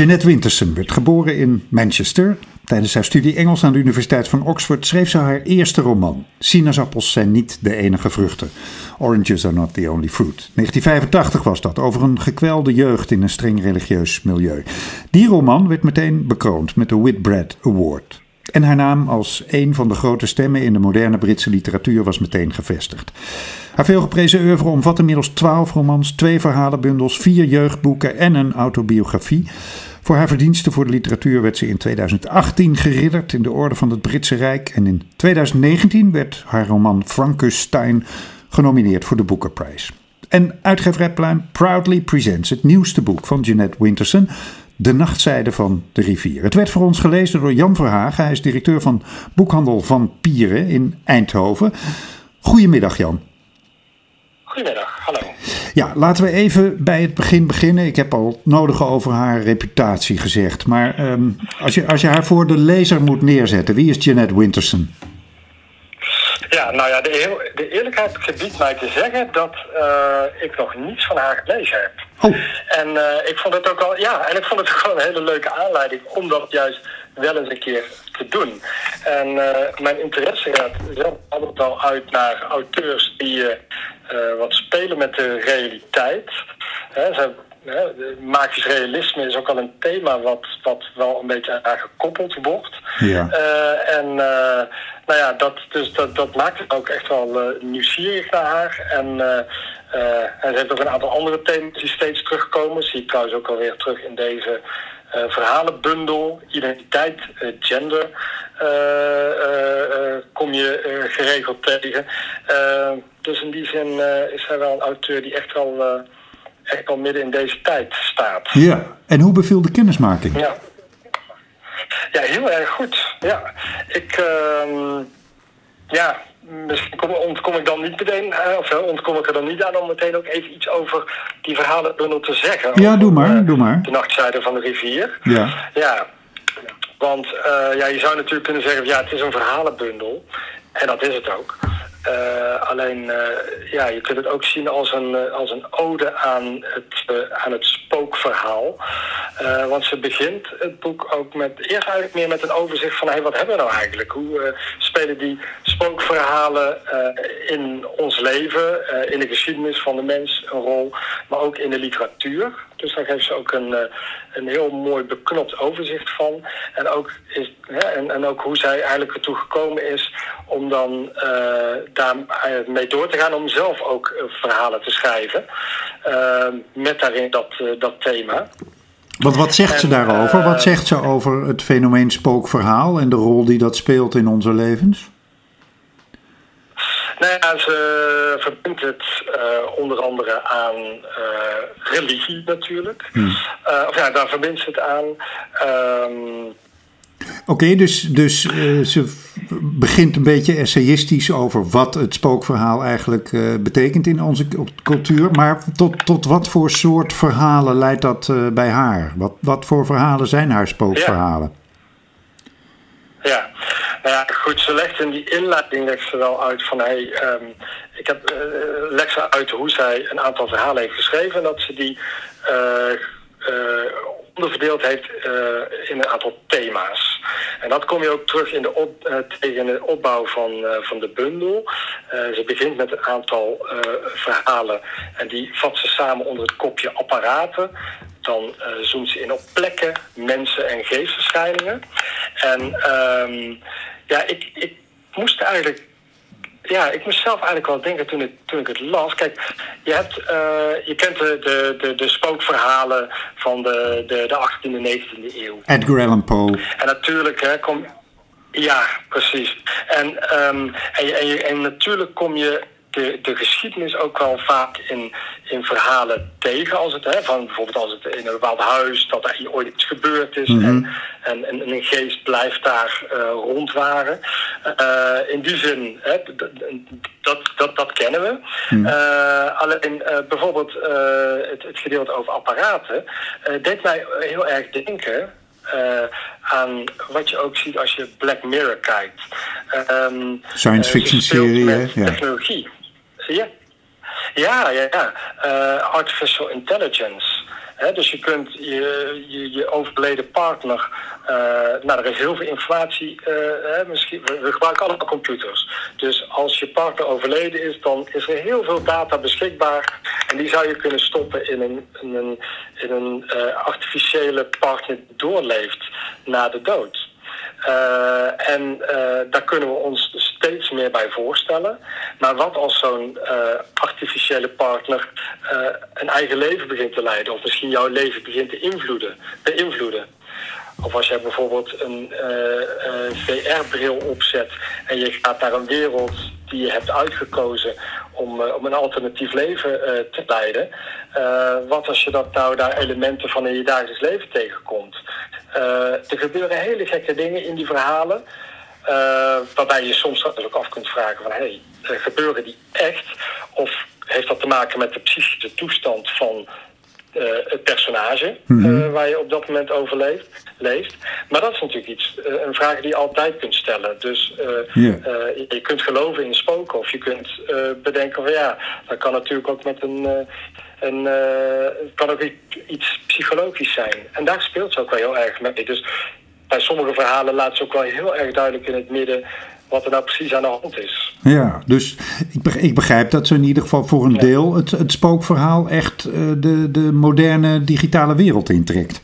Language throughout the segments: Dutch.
Jeanette Winterson werd geboren in Manchester. Tijdens haar studie Engels aan de Universiteit van Oxford schreef ze haar eerste roman. Sinaasappels zijn niet de enige vruchten. Oranges are not the only fruit. 1985 was dat, over een gekwelde jeugd in een streng religieus milieu. Die roman werd meteen bekroond met de Whitbread Award. En haar naam als een van de grote stemmen in de moderne Britse literatuur was meteen gevestigd. Haar veelgeprezen oeuvre omvat inmiddels twaalf romans, twee verhalenbundels, vier jeugdboeken en een autobiografie. Voor haar verdiensten voor de literatuur werd ze in 2018 geridderd in de Orde van het Britse Rijk. En in 2019 werd haar roman Frankenstein genomineerd voor de Booker Prize. En uitgeverij Pluim proudly presents het nieuwste boek van Jeanette Winterson, De Nachtzijde van de Rivier. Het werd voor ons gelezen door Jan Verhagen. Hij is directeur van boekhandel Van Pieren in Eindhoven. Goedemiddag Jan. Goedemiddag, hallo. Ja, laten we even bij het begin beginnen. Ik heb al nodig over haar reputatie gezegd. Maar um, als, je, als je haar voor de lezer moet neerzetten, wie is Jeanette Winterson? Ja, nou ja, de, de eerlijkheid gebiedt mij te zeggen dat uh, ik nog niets van haar gelezen heb. Oh. En uh, ik vond het ook al, ja, en ik vond het gewoon een hele leuke aanleiding om dat juist wel eens een keer te doen. En uh, mijn interesse gaat zelf altijd wel uit naar auteurs die wat spelen met de realiteit. Hè, ze magisch realisme is ook al een thema wat, wat wel een beetje aan gekoppeld wordt. Ja. Uh, en uh, nou ja, dat, dus dat, dat maakt het ook echt wel uh, nieuwsgierig naar haar. En, en ze heeft ook een aantal andere thema's die steeds terugkomen. Zie ik trouwens ook alweer terug in deze verhalenbundel. Identiteit, gender kom je geregeld tegen. dus in die zin is hij wel een auteur die echt wel echt al midden in deze tijd staat. Ja, en hoe beviel de kennismaking? Ja, ja heel erg goed. Ja, ik, uh, ja, misschien ontkom ik dan niet meteen, uh, of ontkom ik er dan niet aan om meteen ook even iets over die verhalenbundel te zeggen. Ja, doe maar, uh, doe maar. De nachtzijde van de rivier. Ja. Ja, want uh, ja, je zou natuurlijk kunnen zeggen, ja, het is een verhalenbundel. En dat is het ook. Uh, alleen, uh, ja, je kunt het ook zien als een, uh, als een ode aan het, aan het spookverhaal. Want ze begint het boek ook met, eerst eigenlijk meer met een overzicht van, hey, wat hebben we nou eigenlijk? Hoe spelen die spookverhalen in ons leven, in de geschiedenis van de mens een rol, maar ook in de literatuur? Dus daar geeft ze ook een, een heel mooi beknopt overzicht van. En ook, is, en, en ook hoe zij eigenlijk ertoe gekomen is om dan daarmee door te gaan om zelf ook verhalen te schrijven. Met daarin dat, dat thema. Want wat zegt ze daarover? Wat zegt ze over het fenomeen spookverhaal en de rol die dat speelt in onze levens? Nou ja, ze verbindt het uh, onder andere aan uh, religie natuurlijk. Hmm. Uh, of ja, daar verbindt ze het aan. Um, Oké, okay, dus, dus ze begint een beetje essayistisch over wat het spookverhaal eigenlijk uh, betekent in onze cultuur. Maar tot, tot wat voor soort verhalen leidt dat uh, bij haar? Wat, wat voor verhalen zijn haar spookverhalen? Ja. ja. Nou ja, goed, ze legt in die inleiding legt ze wel uit van hey, um, ik heb uh, ze uit hoe zij een aantal verhalen heeft geschreven en dat ze die onderverdeeld heeft in een aantal thema's. En dat kom je ook terug in de, op, uh, tegen de opbouw van, uh, van de bundel. Uh, ze begint met een aantal verhalen en die vat ze samen onder het kopje apparaten. Dan zoomt ze in op plekken, mensen en geestverschijningen. En um, ja, ik moest eigenlijk ja, ik moest zelf eigenlijk wel denken toen ik, toen ik het las. Kijk, je, hebt, uh, je kent de, de, de, de spookverhalen van de, de, de 18e en 19e eeuw. Edgar Allan Poe. En natuurlijk hè, kom Ja, precies. En, um, en, en, en natuurlijk kom je de, de geschiedenis ook wel vaak in, in verhalen tegen. Als het, hè, van bijvoorbeeld als het in een bepaald huis dat er ooit iets gebeurd is Mhm. en, en, en een geest blijft daar uh, rondwaren. Uh, in die zin, hè, dat, dat, dat kennen we. Uh, alleen bijvoorbeeld het, het gedeelte over apparaten deed mij heel erg denken. Uh, aan wat je ook ziet als je Black Mirror kijkt. Um, Science fiction serie, hè? Ja. technologie. Je? Ja, ja, ja. artificial intelligence dus je kunt je, je, je overleden partner. Uh, nou, er is heel veel informatie. Uh, misschien, we, gebruiken allemaal computers. Dus als je partner overleden is, dan is er heel veel data beschikbaar. En die zou je kunnen stoppen in een, in een, in een artificiële partner die doorleeft na de dood. Uh, en uh, daar kunnen we ons steeds meer bij voorstellen. Maar wat als zo'n uh, artificiële partner een eigen leven begint te leiden, of misschien jouw leven begint te invloeden, beïnvloeden? Of als jij bijvoorbeeld een VR-bril opzet en je gaat naar een wereld die je hebt uitgekozen om, om een alternatief leven te leiden. wat als je dat nou daar elementen van in je dagelijks leven tegenkomt? Uh, er gebeuren hele gekke dingen in die verhalen. Uh, waarbij je soms ook af kunt vragen van... Hey, gebeuren die echt? Of heeft dat te maken met de psychische toestand van uh, het personage... Mm -hmm. waar je op dat moment over leeft, leeft. Maar dat is natuurlijk iets, een vraag die je altijd kunt stellen. Dus yeah. je kunt geloven in spoken of je kunt bedenken van... ja, dat kan natuurlijk ook met een en het kan ook iets psychologisch zijn. En daar speelt ze ook wel heel erg mee. Dus bij sommige verhalen laat ze ook wel heel erg duidelijk in het midden wat er nou precies aan de hand is. Ja, dus ik begrijp dat ze in ieder geval voor een deel het, het spookverhaal echt uh, de, de moderne digitale wereld intrekt.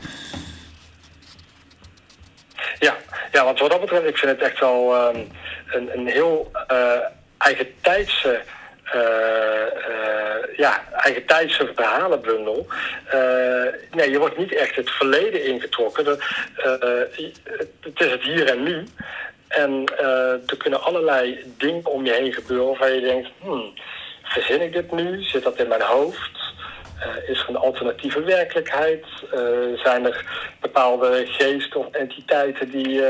Ja, ja, want wat dat betreft, ik vind het echt wel um, een, een heel uh, eigen tijdse uh, uh, ja, eigen tijdse verhalenbundel. Uh, nee, je wordt niet echt het verleden ingetrokken. Het is het hier en nu. En er kunnen allerlei dingen om je heen gebeuren waarvan je denkt, hmm, verzin ik dit nu? Zit dat in mijn hoofd? is er een alternatieve werkelijkheid? zijn er bepaalde geesten of entiteiten die,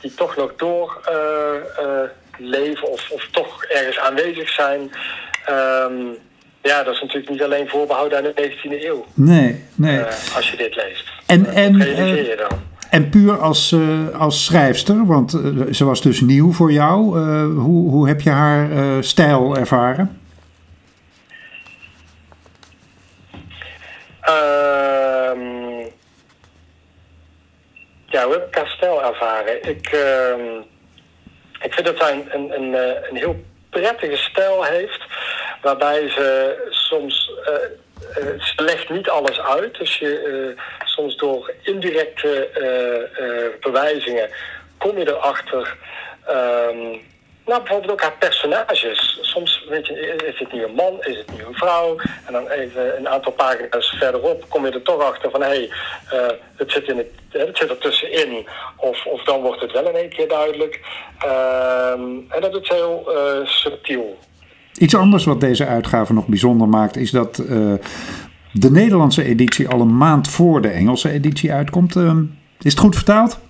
die toch nog door leven of, of toch ergens aanwezig zijn. Um, ja, dat is natuurlijk niet alleen voorbehouden aan de 19e eeuw. Nee, nee. Als je dit leest. En, en, uh, je dan? En puur als, uh, als schrijfster, want ze was dus nieuw voor jou. hoe, hoe heb je haar stijl ervaren? Um, ja, hoe heb ik haar stijl ervaren? Ik... Uh, ik vind dat zij een, een, een, eh, een heel prettige stijl heeft, waarbij ze soms. Uh, ze legt niet alles uit. Dus je, uh, soms door indirecte verwijzingen kom je erachter. Um, nou, bijvoorbeeld ook haar personages. Soms weet je, is het nu een man, is het nu een vrouw? En dan even een aantal pagina's verderop kom je er toch achter van... hé, hey, het, zit in het, het zit er tussenin. Of, of dan wordt het wel in één keer duidelijk. Uh, en dat is heel subtiel. Iets anders wat deze uitgave nog bijzonder maakt... is dat uh, de Nederlandse editie al een maand voor de Engelse editie uitkomt. Ehm, is het goed vertaald?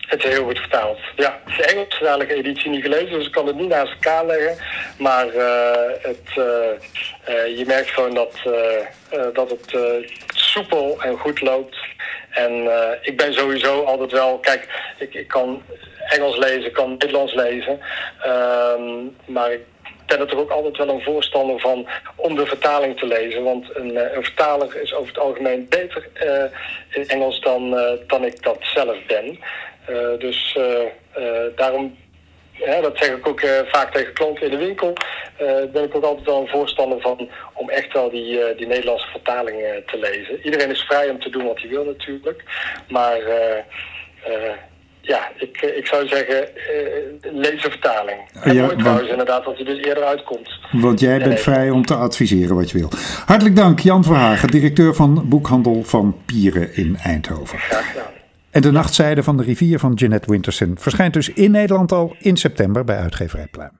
Het is heel goed vertaald. Ja, de Engelstalige editie niet gelezen, dus ik kan het niet naast elkaar leggen. Maar uh, het, uh, je merkt gewoon dat, dat het soepel en goed loopt. En ik ben sowieso altijd wel, kijk, ik, ik kan Engels lezen, kan Nederlands lezen. Ehm, maar ik ben er toch ook altijd wel een voorstander van om de vertaling te lezen. Want een, een vertaler is over het algemeen beter in Engels dan, dan ik dat zelf ben. Dus daarom, ja, dat zeg ik ook vaak tegen klanten in de winkel, ben ik ook altijd wel een voorstander van om echt wel die, die Nederlandse vertaling te lezen. Iedereen is vrij om te doen wat hij wil natuurlijk, maar ja, ik, ik zou zeggen, lees de vertaling. En ja, mooi trouwens want, inderdaad dat hij dus eerder uitkomt. Want jij bent vrij om te adviseren wat je wil. Hartelijk dank Jan Verhagen, directeur van Boekhandel van Pieren in Eindhoven. Graag gedaan. En de nachtzijde van de rivier van Jeanette Winterson verschijnt dus in Nederland al in september bij uitgeverij Pluim.